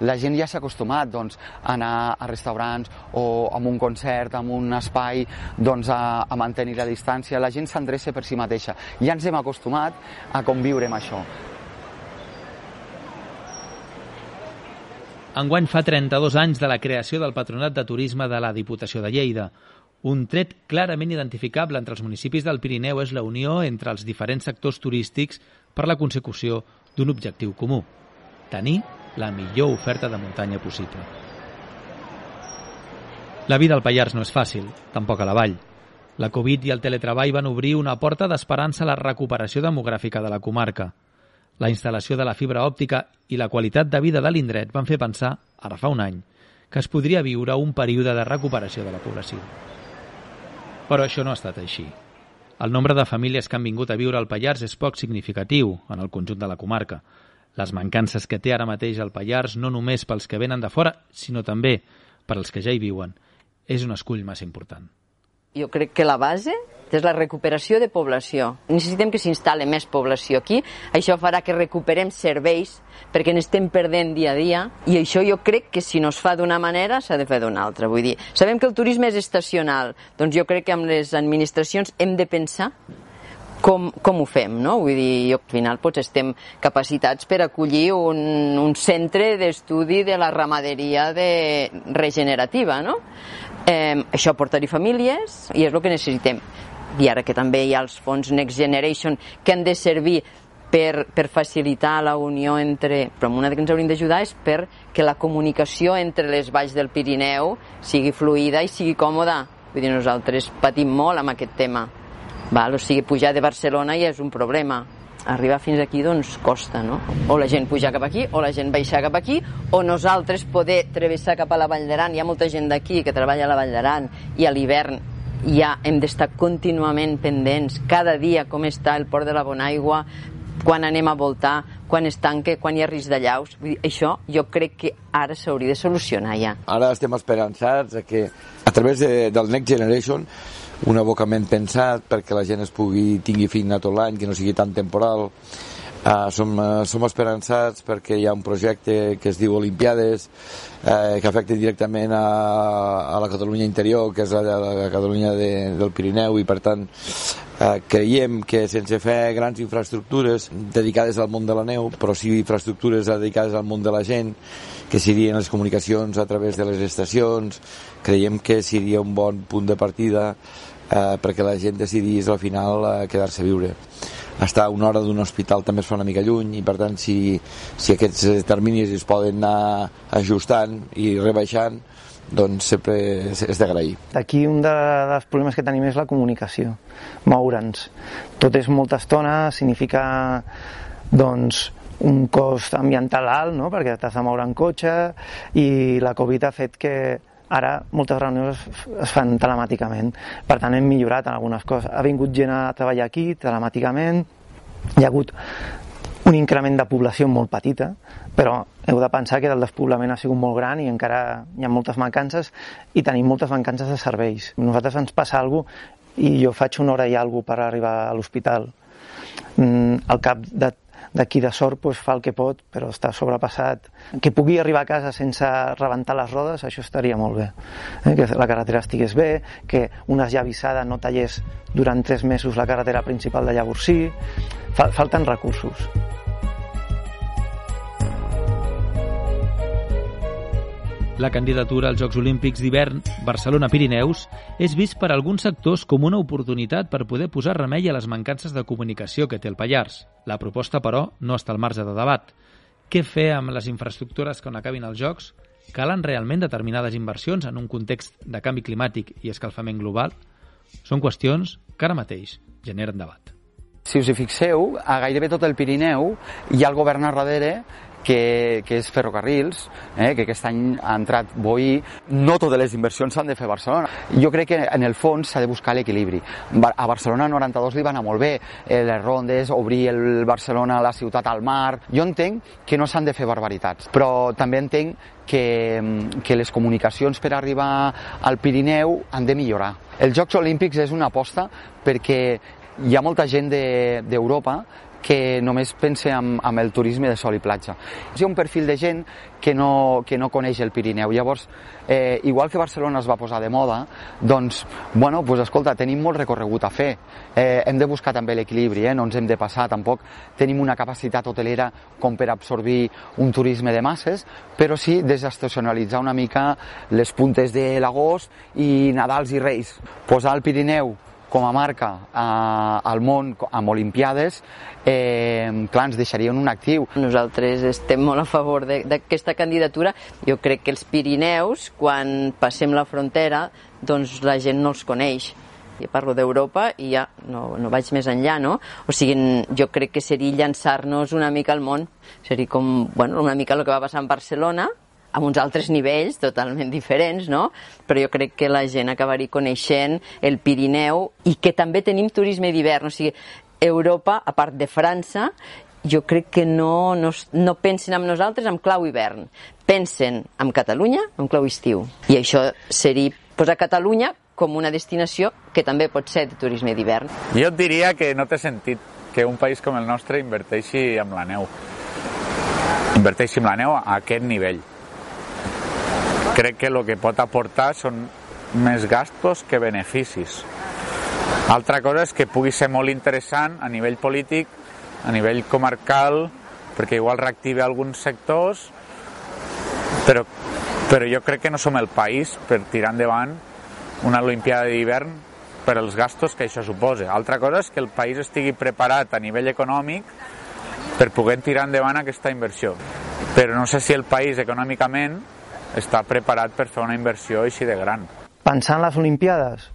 La gent ja s'ha acostumat doncs, a anar a restaurants o a un concert, a un espai, doncs, a, a mantenir la distància. La gent s'endreça per si mateixa. Ja ens hem acostumat a conviure amb això.
Enguany fa 32 anys de la creació del Patronat de Turisme de la Diputació de Lleida. Un tret clarament identificable entre els municipis del Pirineu és la unió entre els diferents sectors turístics per la consecució d'un objectiu comú, tenir la millor oferta de muntanya possible. La vida al Pallars no és fàcil, tampoc a la vall. La Covid i el teletreball van obrir una porta d'esperança a la recuperació demogràfica de la comarca. La instal·lació de la fibra òptica i la qualitat de vida de l'indret van fer pensar, ara fa un any, que es podria viure un període de recuperació de la població. Però això no ha estat així. El nombre de famílies que han vingut a viure al Pallars és poc significatiu en el conjunt de la comarca. Les mancances que té ara mateix el Pallars, no només pels que venen de fora, sinó també per als que ja hi viuen, és un escull massa important.
Jo crec que la base és la recuperació de població. Necessitem que s'instal·li més població aquí. Això farà que recuperem serveis perquè n'estem perdent dia a dia i això jo crec que si no es fa d'una manera s'ha de fer d'una altra. Vull dir, sabem que el turisme és estacional, doncs jo crec que amb les administracions hem de pensar com, com ho fem, no? Vull dir, jo, al final potser estem capacitats per acollir un, un centre d'estudi de la ramaderia de regenerativa, no? Eh, això portar-hi famílies i és el que necessitem. I ara que també hi ha els fons Next Generation que han de servir per, per facilitar la unió entre... Però una que ens hauríem d'ajudar és per que la comunicació entre les valls del Pirineu sigui fluida i sigui còmoda. Vull dir, nosaltres patim molt amb aquest tema. Val? O sigui, pujar de Barcelona ja és un problema. Arribar fins aquí, doncs, costa, no? O la gent pujar cap aquí, o la gent baixar cap aquí, o nosaltres poder travessar cap a la Vall d'Aran. Hi ha molta gent d'aquí que treballa a la Vall d'Aran i a l'hivern ja hem d'estar contínuament pendents cada dia com està el port de la Bonaigua, quan anem a voltar, quan es tanca, quan hi ha risc de llaus. Vull dir, això jo crec que ara s'hauria de solucionar ja.
Ara estem esperançats que a través de, del Next Generation un abocament pensat perquè la gent es pugui tingui feina tot l'any, que no sigui tan temporal. Uh, som, uh, som esperançats perquè hi ha un projecte que es diu Olimpiades eh, que afecta directament a, a la Catalunya interior, que és la, la, Catalunya de, del Pirineu i per tant eh, creiem que sense fer grans infraestructures dedicades al món de la neu, però sí infraestructures dedicades al món de la gent, que serien les comunicacions a través de les estacions, creiem que seria un bon punt de partida eh, perquè la gent decidís al final eh, quedar-se a viure estar una hora d'un hospital també es fa una mica lluny i per tant si, si aquests terminis es poden anar ajustant i rebaixant doncs sempre és d'agrair.
Aquí un de, dels problemes que tenim és la comunicació, moure'ns. Tot és molta estona, significa doncs, un cost ambiental alt, no? perquè t'has de moure en cotxe i la Covid ha fet que Ara moltes reunions es fan telemàticament, per tant hem millorat en algunes coses. Ha vingut gent a treballar aquí telemàticament, hi ha hagut un increment de població molt petita, però heu de pensar que el despoblament ha sigut molt gran i encara hi ha moltes mancances i tenim moltes mancances de serveis. Nosaltres ens passa alguna cosa i jo faig una hora i alguna per arribar a l'hospital. Mm, al cap de d'aquí de sort pues, fa el que pot, però està sobrepassat. Que pugui arribar a casa sense rebentar les rodes, això estaria molt bé. Eh? Que la carretera estigués bé, que una llavissada no tallés durant tres mesos la carretera principal de Llavorsí. Falten recursos.
La candidatura als Jocs Olímpics d'hivern Barcelona-Pirineus és vist per alguns sectors com una oportunitat per poder posar remei a les mancances de comunicació que té el Pallars. La proposta, però, no està al marge de debat. Què fer amb les infraestructures quan acabin els Jocs? Calen realment determinades inversions en un context de canvi climàtic i escalfament global? Són qüestions que ara mateix generen debat.
Si us hi fixeu, a gairebé tot el Pirineu hi ha el govern a darrere que, que és ferrocarrils, eh, que aquest any ha entrat Boí, no totes les inversions s'han de fer a Barcelona. Jo crec que en el fons s'ha de buscar l'equilibri. A Barcelona 92 li va anar molt bé, eh, les rondes, obrir el Barcelona, la ciutat al mar... Jo entenc que no s'han de fer barbaritats, però també entenc que, que les comunicacions per arribar al Pirineu han de millorar. Els Jocs Olímpics és una aposta perquè hi ha molta gent d'Europa de, que només pense en, en el turisme de sol i platja. Hi ha un perfil de gent que no, que no coneix el Pirineu. Llavors, eh, igual que Barcelona es va posar de moda, doncs, bueno, pues, escolta, tenim molt recorregut a fer. Eh, hem de buscar també l'equilibri, eh? no ens hem de passar tampoc. Tenim una capacitat hotelera com per absorbir un turisme de masses, però sí desestacionalitzar una mica les puntes de l'agost i Nadals i Reis. Posar el Pirineu com a marca eh, al món amb Olimpiades, eh, clar, ens deixarien un actiu.
Nosaltres estem molt a favor d'aquesta candidatura. Jo crec que els Pirineus, quan passem la frontera, doncs la gent no els coneix jo parlo d'Europa i ja no, no vaig més enllà, no? O sigui, jo crec que seria llançar-nos una mica al món. Seria com, bueno, una mica el que va passar en Barcelona, amb uns altres nivells totalment diferents, no? Però jo crec que la gent acabaria coneixent el Pirineu i que també tenim turisme d'hivern, o sigui, Europa, a part de França, jo crec que no, no, no pensen en nosaltres amb clau hivern, pensen en Catalunya amb clau estiu. I això seria posar Catalunya com una destinació que també pot ser de turisme d'hivern.
Jo et diria que no té sentit que un país com el nostre inverteixi amb la neu. Inverteixi amb la neu a aquest nivell crec que el que pot aportar són més gastos que beneficis. Altra cosa és que pugui ser molt interessant a nivell polític, a nivell comarcal, perquè igual reactive alguns sectors, però, però jo crec que no som el país per tirar endavant una Olimpiada d'hivern per als gastos que això suposa. Altra cosa és que el país estigui preparat a nivell econòmic per poder tirar endavant aquesta inversió. Però no sé si el país econòmicament està preparat per fer una inversió així de gran.
Pensant en les Olimpiades,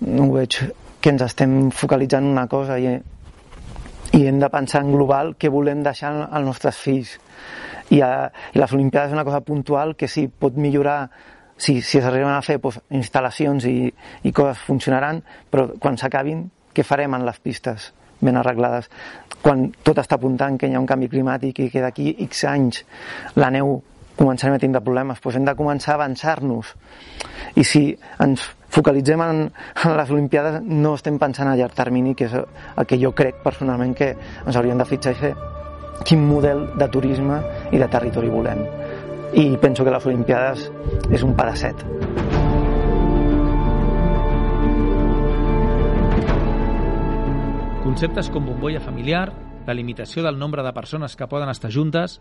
no veig que ens estem focalitzant en una cosa i, i hem de pensar en global què volem deixar als nostres fills. I, a, i les Olimpiades és una cosa puntual que sí, pot millorar si, si s'arriben a fer doncs, instal·lacions i, i coses funcionaran, però quan s'acabin, què farem en les pistes ben arreglades? Quan tot està apuntant que hi ha un canvi climàtic i que d'aquí X anys la neu començarem a tindre problemes, doncs hem de començar a avançar-nos. I si ens focalitzem en, les Olimpiades, no estem pensant a llarg termini, que és el que jo crec personalment que ens hauríem de fitxar i fer quin model de turisme i de territori volem. I penso que les Olimpiades és un pedacet.
Conceptes com bombolla familiar, la limitació del nombre de persones que poden estar juntes,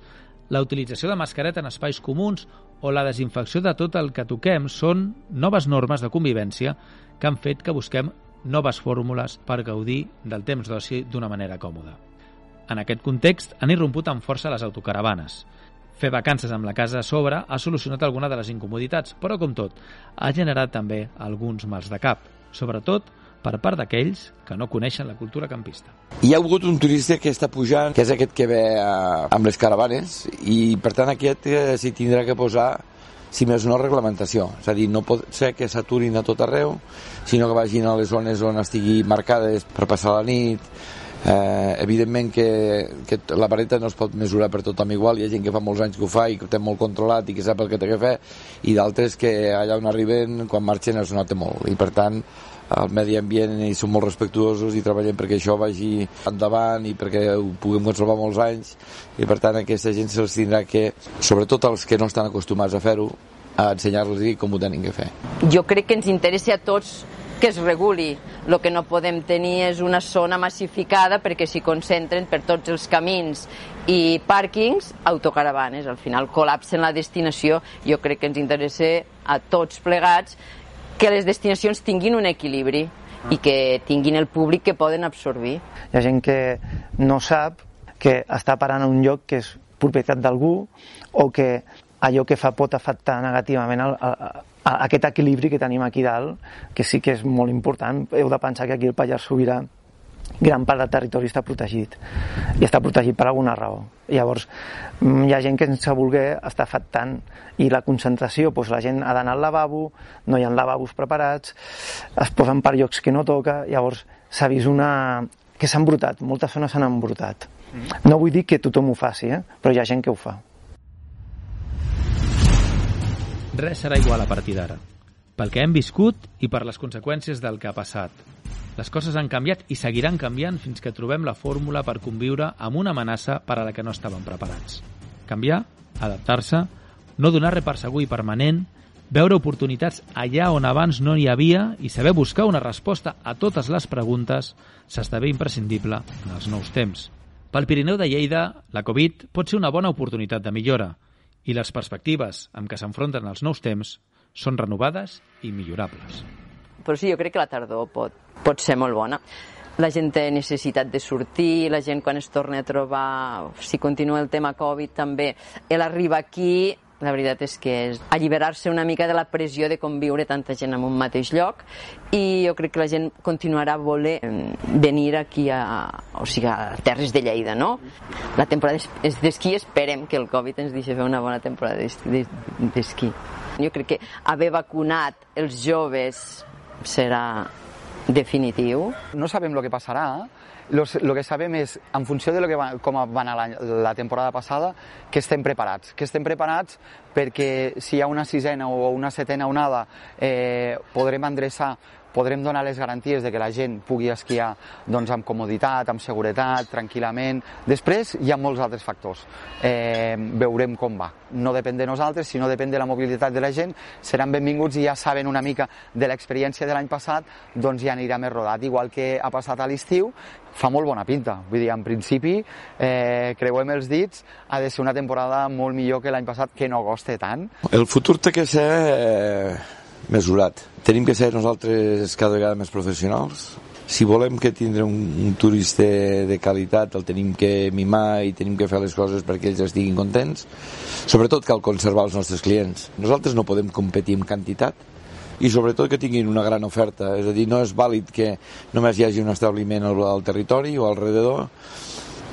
la utilització de mascareta en espais comuns o la desinfecció de tot el que toquem són noves normes de convivència que han fet que busquem noves fórmules per gaudir del temps d'oci d'una manera còmoda. En aquest context han irromput amb força les autocaravanes. Fer vacances amb la casa a sobre ha solucionat alguna de les incomoditats, però, com tot, ha generat també alguns mals de cap, sobretot per part d'aquells que no coneixen la cultura campista.
Hi ha hagut un turista que està pujant, que és aquest que ve eh, amb les caravanes, i per tant aquest eh, s'hi tindrà que posar si més no, reglamentació. És a dir, no pot ser que s'aturin a tot arreu, sinó que vagin a les zones on estigui marcades per passar la nit. Eh, evidentment que, que la vareta no es pot mesurar per tothom igual, hi ha gent que fa molts anys que ho fa i que ho té molt controlat i que sap el que té que fer, i d'altres que allà on arriben, quan marxen, es nota molt. I per tant, al medi ambient i som molt respectuosos i treballem perquè això vagi endavant i perquè ho puguem conservar molts anys i per tant aquesta gent se'ls tindrà que, sobretot els que no estan acostumats a fer-ho, a ensenyar-los com ho tenen que fer.
Jo crec que ens interessa a tots que es reguli. El que no podem tenir és una zona massificada perquè s'hi concentren per tots els camins i pàrquings autocaravanes. Al final col·lapsen la destinació. Jo crec que ens interessa a tots plegats que les destinacions tinguin un equilibri ah. i que tinguin el públic que poden absorbir.
Hi ha gent que no sap que està parant a un lloc que és propietat d'algú o que allò que fa pot afectar negativament el, a, a, aquest equilibri que tenim aquí dalt, que sí que és molt important. Heu de pensar que aquí el Pallars Sobirà gran part del territori està protegit i està protegit per alguna raó llavors mm, hi ha gent que sense voler està afectant i la concentració, doncs la gent ha d'anar al lavabo no hi ha lavabos preparats es posen per llocs que no toca llavors s'ha vist una... que s'ha embrutat, moltes zones s'han embrutat no vull dir que tothom ho faci, eh? però hi ha gent que ho fa
Res serà igual a partir d'ara, pel que hem viscut i per les conseqüències del que ha passat. Les coses han canviat i seguiran canviant fins que trobem la fórmula per conviure amb una amenaça per a la que no estàvem preparats. Canviar, adaptar-se, no donar res per segur i permanent, veure oportunitats allà on abans no hi havia i saber buscar una resposta a totes les preguntes s'esdevé imprescindible en els nous temps. Pel Pirineu de Lleida, la Covid pot ser una bona oportunitat de millora i les perspectives amb què s'enfronten els nous temps són renovades i millorables.
Però sí, jo crec que la tardor pot, pot ser molt bona. La gent té necessitat de sortir, la gent quan es torna a trobar, si continua el tema Covid també, l'arriba aquí la veritat és que és alliberar-se una mica de la pressió de conviure tanta gent en un mateix lloc i jo crec que la gent continuarà a voler venir aquí a, o sigui, a Terres de Lleida, no? La temporada d'esquí, esperem que el Covid ens deixi fer una bona temporada d'esquí. Jo crec que haver vacunat els joves serà definitiu.
No sabem el que passarà, Los, lo que sabem és, en funció de lo que va, com va anar la, la temporada passada, que estem preparats. Que estem preparats perquè si hi ha una sisena o una setena onada eh, podrem endreçar podrem donar les garanties de que la gent pugui esquiar doncs, amb comoditat, amb seguretat, tranquil·lament. Després hi ha molts altres factors. Eh, veurem com va. No depèn de nosaltres, sinó depèn de la mobilitat de la gent. Seran benvinguts i ja saben una mica de l'experiència de l'any passat, doncs ja anirà més rodat. Igual que ha passat a l'estiu, fa molt bona pinta. Vull dir, en principi, eh, creuem els dits, ha de ser una temporada molt millor que l'any passat, que no costa tant.
El futur té que ser eh, mesurat. Tenim que ser nosaltres cada vegada més professionals. Si volem que tindre un, un turista de, qualitat, el tenim que mimar i tenim que fer les coses perquè ells estiguin contents. Sobretot cal conservar els nostres clients. Nosaltres no podem competir en quantitat, i sobretot que tinguin una gran oferta. És a dir, no és vàlid que només hi hagi un establiment al, al territori o alrededor,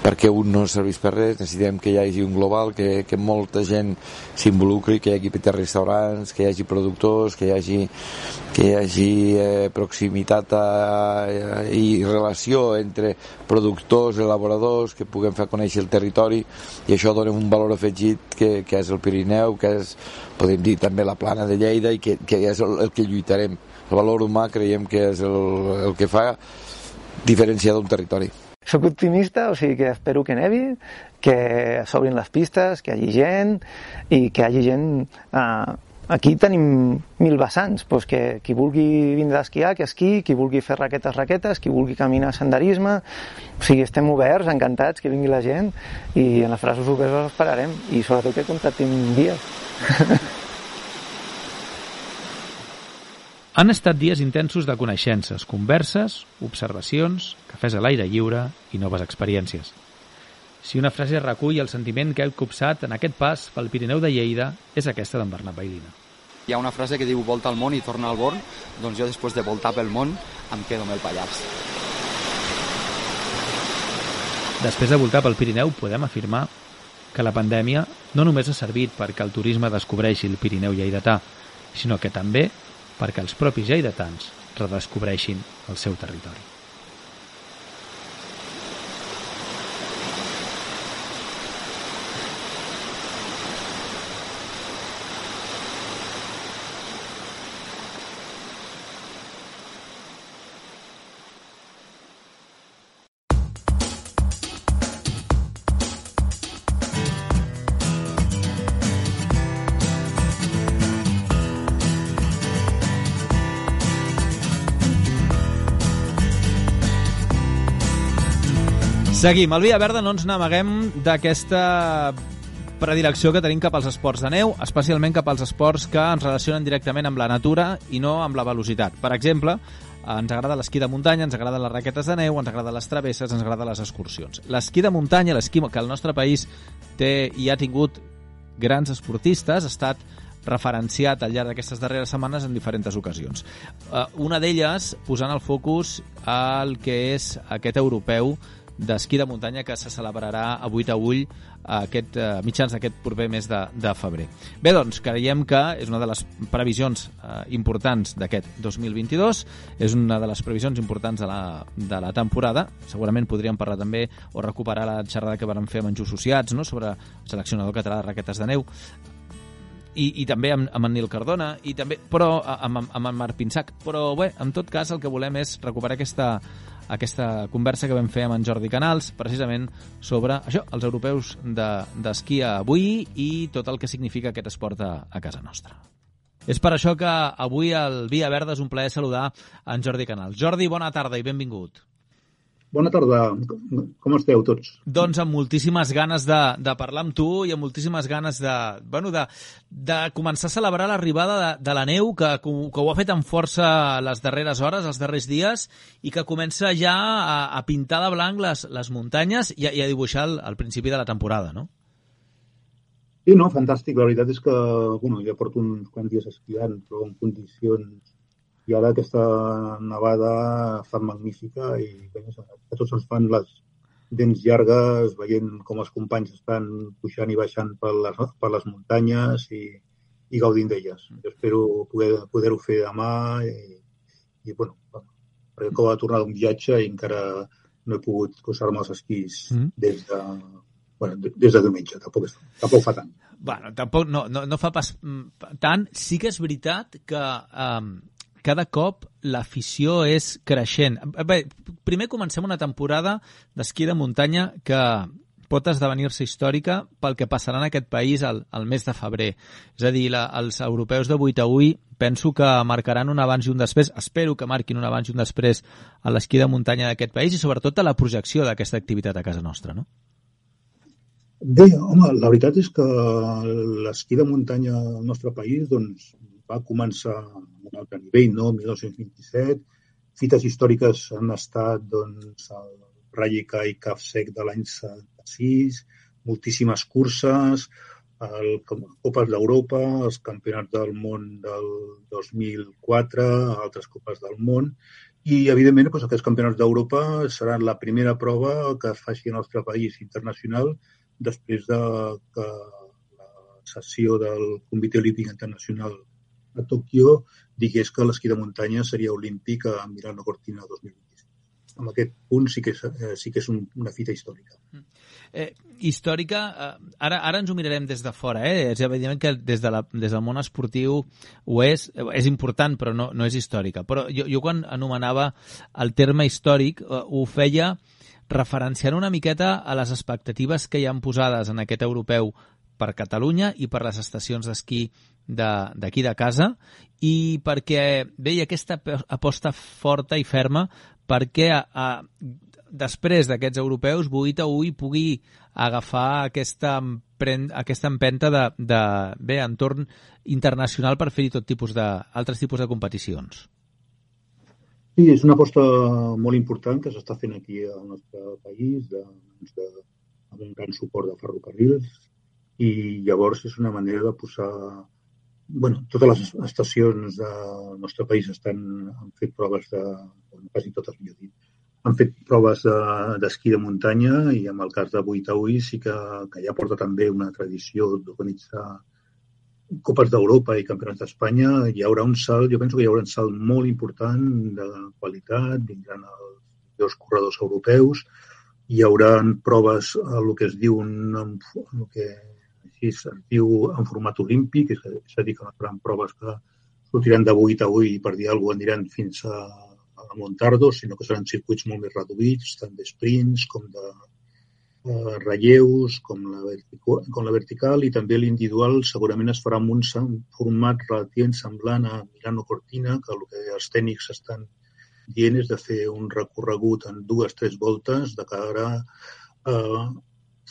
perquè un no serveix per res, necessitem que hi hagi un global, que, que molta gent s'involucri, que hi hagi petits restaurants, que hi hagi productors, que hi hagi, que hi hagi eh, proximitat a, a, i relació entre productors, elaboradors, que puguem fer conèixer el territori i això dona un valor afegit que, que és el Pirineu, que és, podem dir, també la plana de Lleida i que, que és el, el que lluitarem. El valor humà creiem que és el, el que fa diferenciar d'un territori.
Soc optimista, o sigui que espero que nevi, que s'obrin les pistes, que hi hagi gent i que hi hagi gent... Eh, aquí tenim mil vessants, doncs que qui vulgui vindre a esquiar, que esqui, qui vulgui fer raquetes, raquetes, qui vulgui caminar senderisme, o sigui, estem oberts, encantats que vingui la gent i en les frases oberts els esperarem i sobretot que contactin dies.
Han estat dies intensos de coneixences, converses, observacions, cafès a l'aire lliure i noves experiències. Si una frase recull el sentiment que heu copsat en aquest pas pel Pirineu de Lleida, és aquesta d'en Bernat Bailina.
Hi ha una frase que diu volta al món i torna al born, doncs jo després de voltar pel món em quedo amb el Pallars.
Després de voltar pel Pirineu podem afirmar que la pandèmia no només ha servit perquè el turisme descobreixi el Pirineu lleidatà, sinó que també perquè els propis lleidatans redescobreixin el seu territori. Seguim. Al Via Verda no ens n'amaguem d'aquesta predilecció que tenim cap als esports de neu, especialment cap als esports que ens relacionen directament amb la natura i no amb la velocitat. Per exemple, ens agrada l'esquí de muntanya, ens agrada les raquetes de neu, ens agrada les travesses, ens agrada les excursions. L'esquí de muntanya, l'esquí que el nostre país té i ha tingut grans esportistes, ha estat referenciat al llarg d'aquestes darreres setmanes en diferents ocasions. Uh, una d'elles posant el focus al que és aquest europeu d'esquí de muntanya que se celebrarà a Buitaüll aquest, eh, mitjans d'aquest proper mes de, de febrer. Bé, doncs, creiem que és una de les previsions eh, importants d'aquest 2022, és una de les previsions importants de la, de la temporada. Segurament podríem parlar també o recuperar la xerrada que vam fer amb en Just Associats no? sobre el seleccionador català de raquetes de neu i, i també amb, amb en Nil Cardona i també, però amb, amb en Marc Pinsac però bé, en tot cas el que volem és recuperar aquesta aquesta conversa que vam fer amb en Jordi Canals, precisament sobre això, els europeus d'esquí de, avui i tot el que significa aquest esport a, a casa nostra. És per això que avui al Via Verda és un plaer saludar en Jordi Canals. Jordi, bona tarda i benvingut.
Bona tarda, com esteu tots?
Doncs amb moltíssimes ganes de, de parlar amb tu i amb moltíssimes ganes de, bueno, de, de començar a celebrar l'arribada de, de la neu que, que ho ha fet amb força les darreres hores, els darrers dies, i que comença ja a, a pintar de blanc les, les muntanyes i a, i a dibuixar el, el principi de la temporada, no?
Sí, no, fantàstic. La veritat és que bueno, ja porto uns quants dies esquiant, però en condicions i ara aquesta nevada fa magnífica i a tots ens fan les dents llargues veient com els companys estan pujant i baixant per les, per les muntanyes i, i gaudint d'elles. Jo espero poder-ho poder fer demà i, i bueno, perquè acabo de tornar d'un viatge i encara no he pogut posar-me els esquís mm. des de, bueno, des de diumenge, tampoc, tampoc fa tant.
Bueno, tampoc no, no, no fa pas mm, tant. Sí que és veritat que um, cada cop l'afició és creixent. Bé, primer comencem una temporada d'esquí de muntanya que pot esdevenir-se històrica pel que passarà en aquest país al, al mes de febrer. És a dir, la, els europeus de 8 a 8 penso que marcaran un abans i un després, espero que marquin un abans i un després a l'esquí de muntanya d'aquest país i sobretot a la projecció d'aquesta activitat a casa nostra, no?
Bé, home, la veritat és que l'esquí de muntanya al nostre país doncs, va començar un altre nivell, no? 1927. Fites històriques han estat doncs, el Rallica i Cap Sec de l'any 76, moltíssimes curses, el Copes d'Europa, els Campionats del món del 2004, altres Copes del món, i, evidentment, doncs, aquests campionats d'Europa seran la primera prova que es faci al nostre país internacional després de que la sessió del Comitè Olímpic Internacional a Tòquio digués que l'esquí de muntanya seria olímpic a Milano Cortina 2026. Amb aquest punt sí que és, eh, sí que és un, una fita històrica. Mm.
Eh, històrica, eh, ara, ara ens ho mirarem des de fora, eh? És evident que des, de la, des del món esportiu ho és, és important, però no, no és històrica. Però jo, jo quan anomenava el terme històric eh, ho feia referenciant una miqueta a les expectatives que hi han posades en aquest europeu per Catalunya i per les estacions d'esquí d'aquí de, de casa i perquè veia aquesta aposta forta i ferma perquè a, a, després d'aquests europeus Buita Ui pugui agafar aquesta, empren, aquesta empenta de, de bé, entorn internacional per fer-hi tot tipus de, altres tipus de competicions.
Sí, és una aposta molt important que s'està fent aquí al nostre país, de, doncs de, amb un gran suport de ferrocarrils, i llavors és una manera de posar bueno, totes les estacions del nostre país estan, han fet proves de, bueno, quasi totes, millor dit, han fet proves d'esquí de, de muntanya i en el cas de Buitaúi sí que, que ja porta també una tradició d'organitzar Copes d'Europa i Campionats d'Espanya, hi haurà un salt, jo penso que hi haurà un salt molt important de qualitat, vindran els dos corredors europeus, hi haurà proves a el que es diu un, el que així es diu en format olímpic, és, és a dir, que no faran proves que sortiran de 8 a 8 i per dir alguna cosa aniran fins a, a Montardo, sinó que seran circuits molt més reduïts, tant de sprints com de eh, relleus, com la, vertical, com la vertical, i també l'individual segurament es farà amb un format relativament semblant a Milano Cortina, que el que els tècnics estan dient és de fer un recorregut en dues, tres voltes de cara a eh,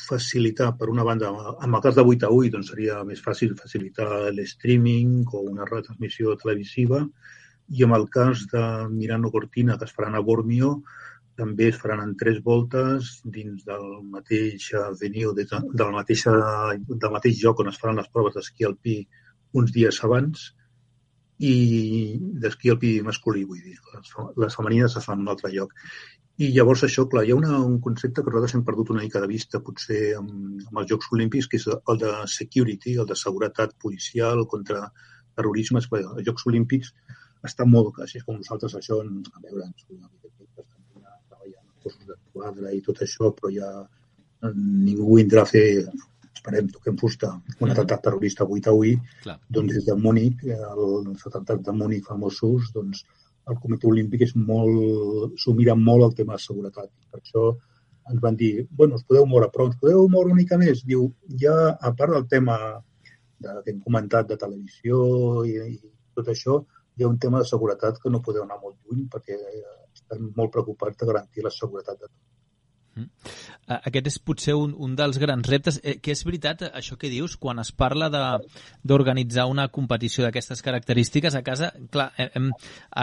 facilitar, per una banda, en el cas de 8 a 8 doncs seria més fàcil facilitar l'streaming o una retransmissió televisiva i en el cas de Mirano Cortina, que es faran a Bormio, també es faran en tres voltes dins del mateix venue, del mateix, del mateix lloc on es faran les proves d'esquí alpí uns dies abans i d'esquí alpí masculí, vull dir. Les, les femenines es fan en un altre lloc. I llavors això, clar, hi ha una, un concepte que nosaltres hem perdut una mica de vista, potser amb, amb els Jocs Olímpics, que és el de security, el de seguretat policial contra terrorisme. Bé, els Jocs Olímpics estan molt, així com nosaltres, això, a veure, ens treballant en cossos de quadre i tot això, però ja ningú vindrà a fer esperem, toquem fusta, un atemptat terrorista avui a avui, Clar. doncs des de Múnich, els atemptats de Múnich famosos, doncs el Comitè Olímpic és molt, s'ho mira molt el tema de seguretat. Per això ens van dir, bueno, us podeu moure, però ens podeu moure una mica més. Diu, ja, a part del tema de, que hem comentat de televisió i, i tot això, hi ha un tema de seguretat que no podeu anar molt lluny perquè estan molt preocupats de garantir la seguretat de tots.
Mm. Aquest és potser un, un dels grans reptes, eh, que és veritat això que dius, quan es parla d'organitzar una competició d'aquestes característiques a casa, clar, hem,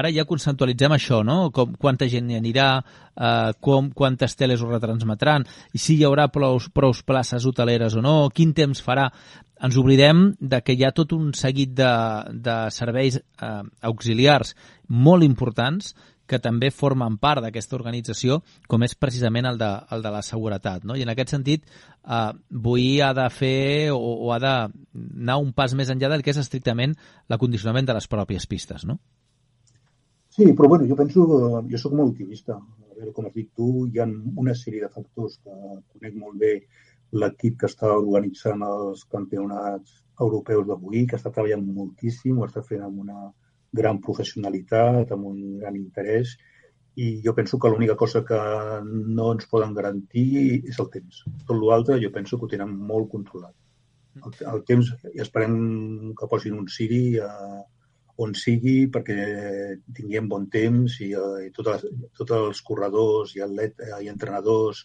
ara ja conceptualitzem això, no? Com, quanta gent hi anirà, eh, com, quantes teles ho retransmetran, i si hi haurà prou, prou places hoteleres o no, quin temps farà. Ens oblidem de que hi ha tot un seguit de, de serveis eh, auxiliars molt importants que també formen part d'aquesta organització, com és precisament el de, el de la seguretat. No? I en aquest sentit, eh, Boí ha de fer o, o ha d'anar un pas més enllà del que és estrictament l'acondicionament de les pròpies pistes, no?
Sí, però bueno, jo penso, jo sóc molt optimista. A veure, com has dit tu, hi ha una sèrie de factors que conec molt bé l'equip que està organitzant els campionats europeus de Boí, que està treballant moltíssim, ho està fent amb una, gran professionalitat, amb un gran interès, i jo penso que l'única cosa que no ens poden garantir és el temps. Tot l'altre jo penso que ho tenen molt controlat. El, el temps, i esperem que posin un Siri eh, on sigui perquè tinguem bon temps i, eh, i tots, tots els corredors i, atlet, eh, i entrenadors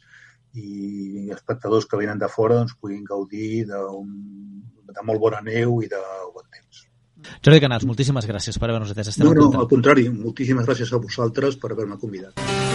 i espectadors que venen de fora doncs, puguin gaudir de, un, de molt bona neu i de bon temps.
Jordi Canals, moltíssimes gràcies per haver-nos atès.
Estem no, no, al contrari, moltíssimes gràcies a vosaltres per haver-me convidat.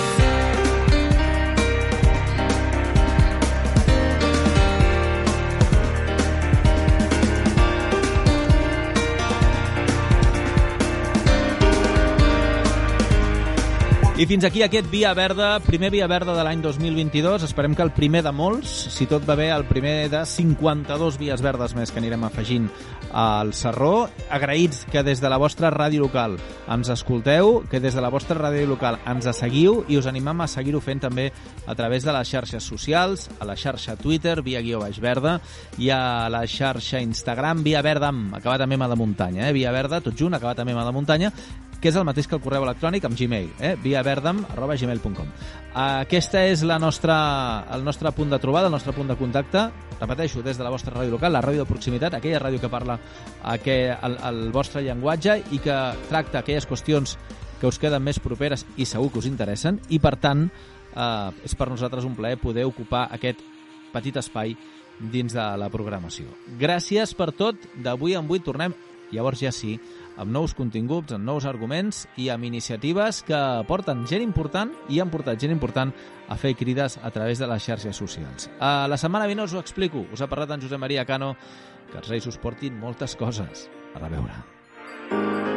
I fins aquí aquest Via Verda, primer Via Verda de l'any 2022. Esperem que el primer de molts, si tot va bé, el primer de 52 vies verdes més que anirem afegint al Serró. Agraïts que des de la vostra ràdio local ens escolteu, que des de la vostra ràdio local ens seguiu i us animem a seguir-ho fent també a través de les xarxes socials, a la xarxa Twitter, via guió baix verda, i a la xarxa Instagram, via verda, acabat amb M de muntanya, eh? via verda, tot junt, acabat amb M de muntanya, que és el mateix que el correu electrònic amb Gmail, eh? viaverdam.gmail.com. Aquesta és la nostra, el nostre punt de trobada, el nostre punt de contacte. Repeteixo, des de la vostra ràdio local, la ràdio de proximitat, aquella ràdio que parla aquell, el, el vostre llenguatge i que tracta aquelles qüestions que us queden més properes i segur que us interessen i, per tant, eh, és per nosaltres un plaer poder ocupar aquest petit espai dins de la programació. Gràcies per tot. D'avui en avui tornem, llavors ja sí, amb nous continguts, amb nous arguments i amb iniciatives que porten gent important i han portat gent important a fer crides a través de les xarxes socials. A la setmana vinent us ho explico. Us ha parlat en Josep Maria Cano. Que els Reis us portin moltes coses. A reveure.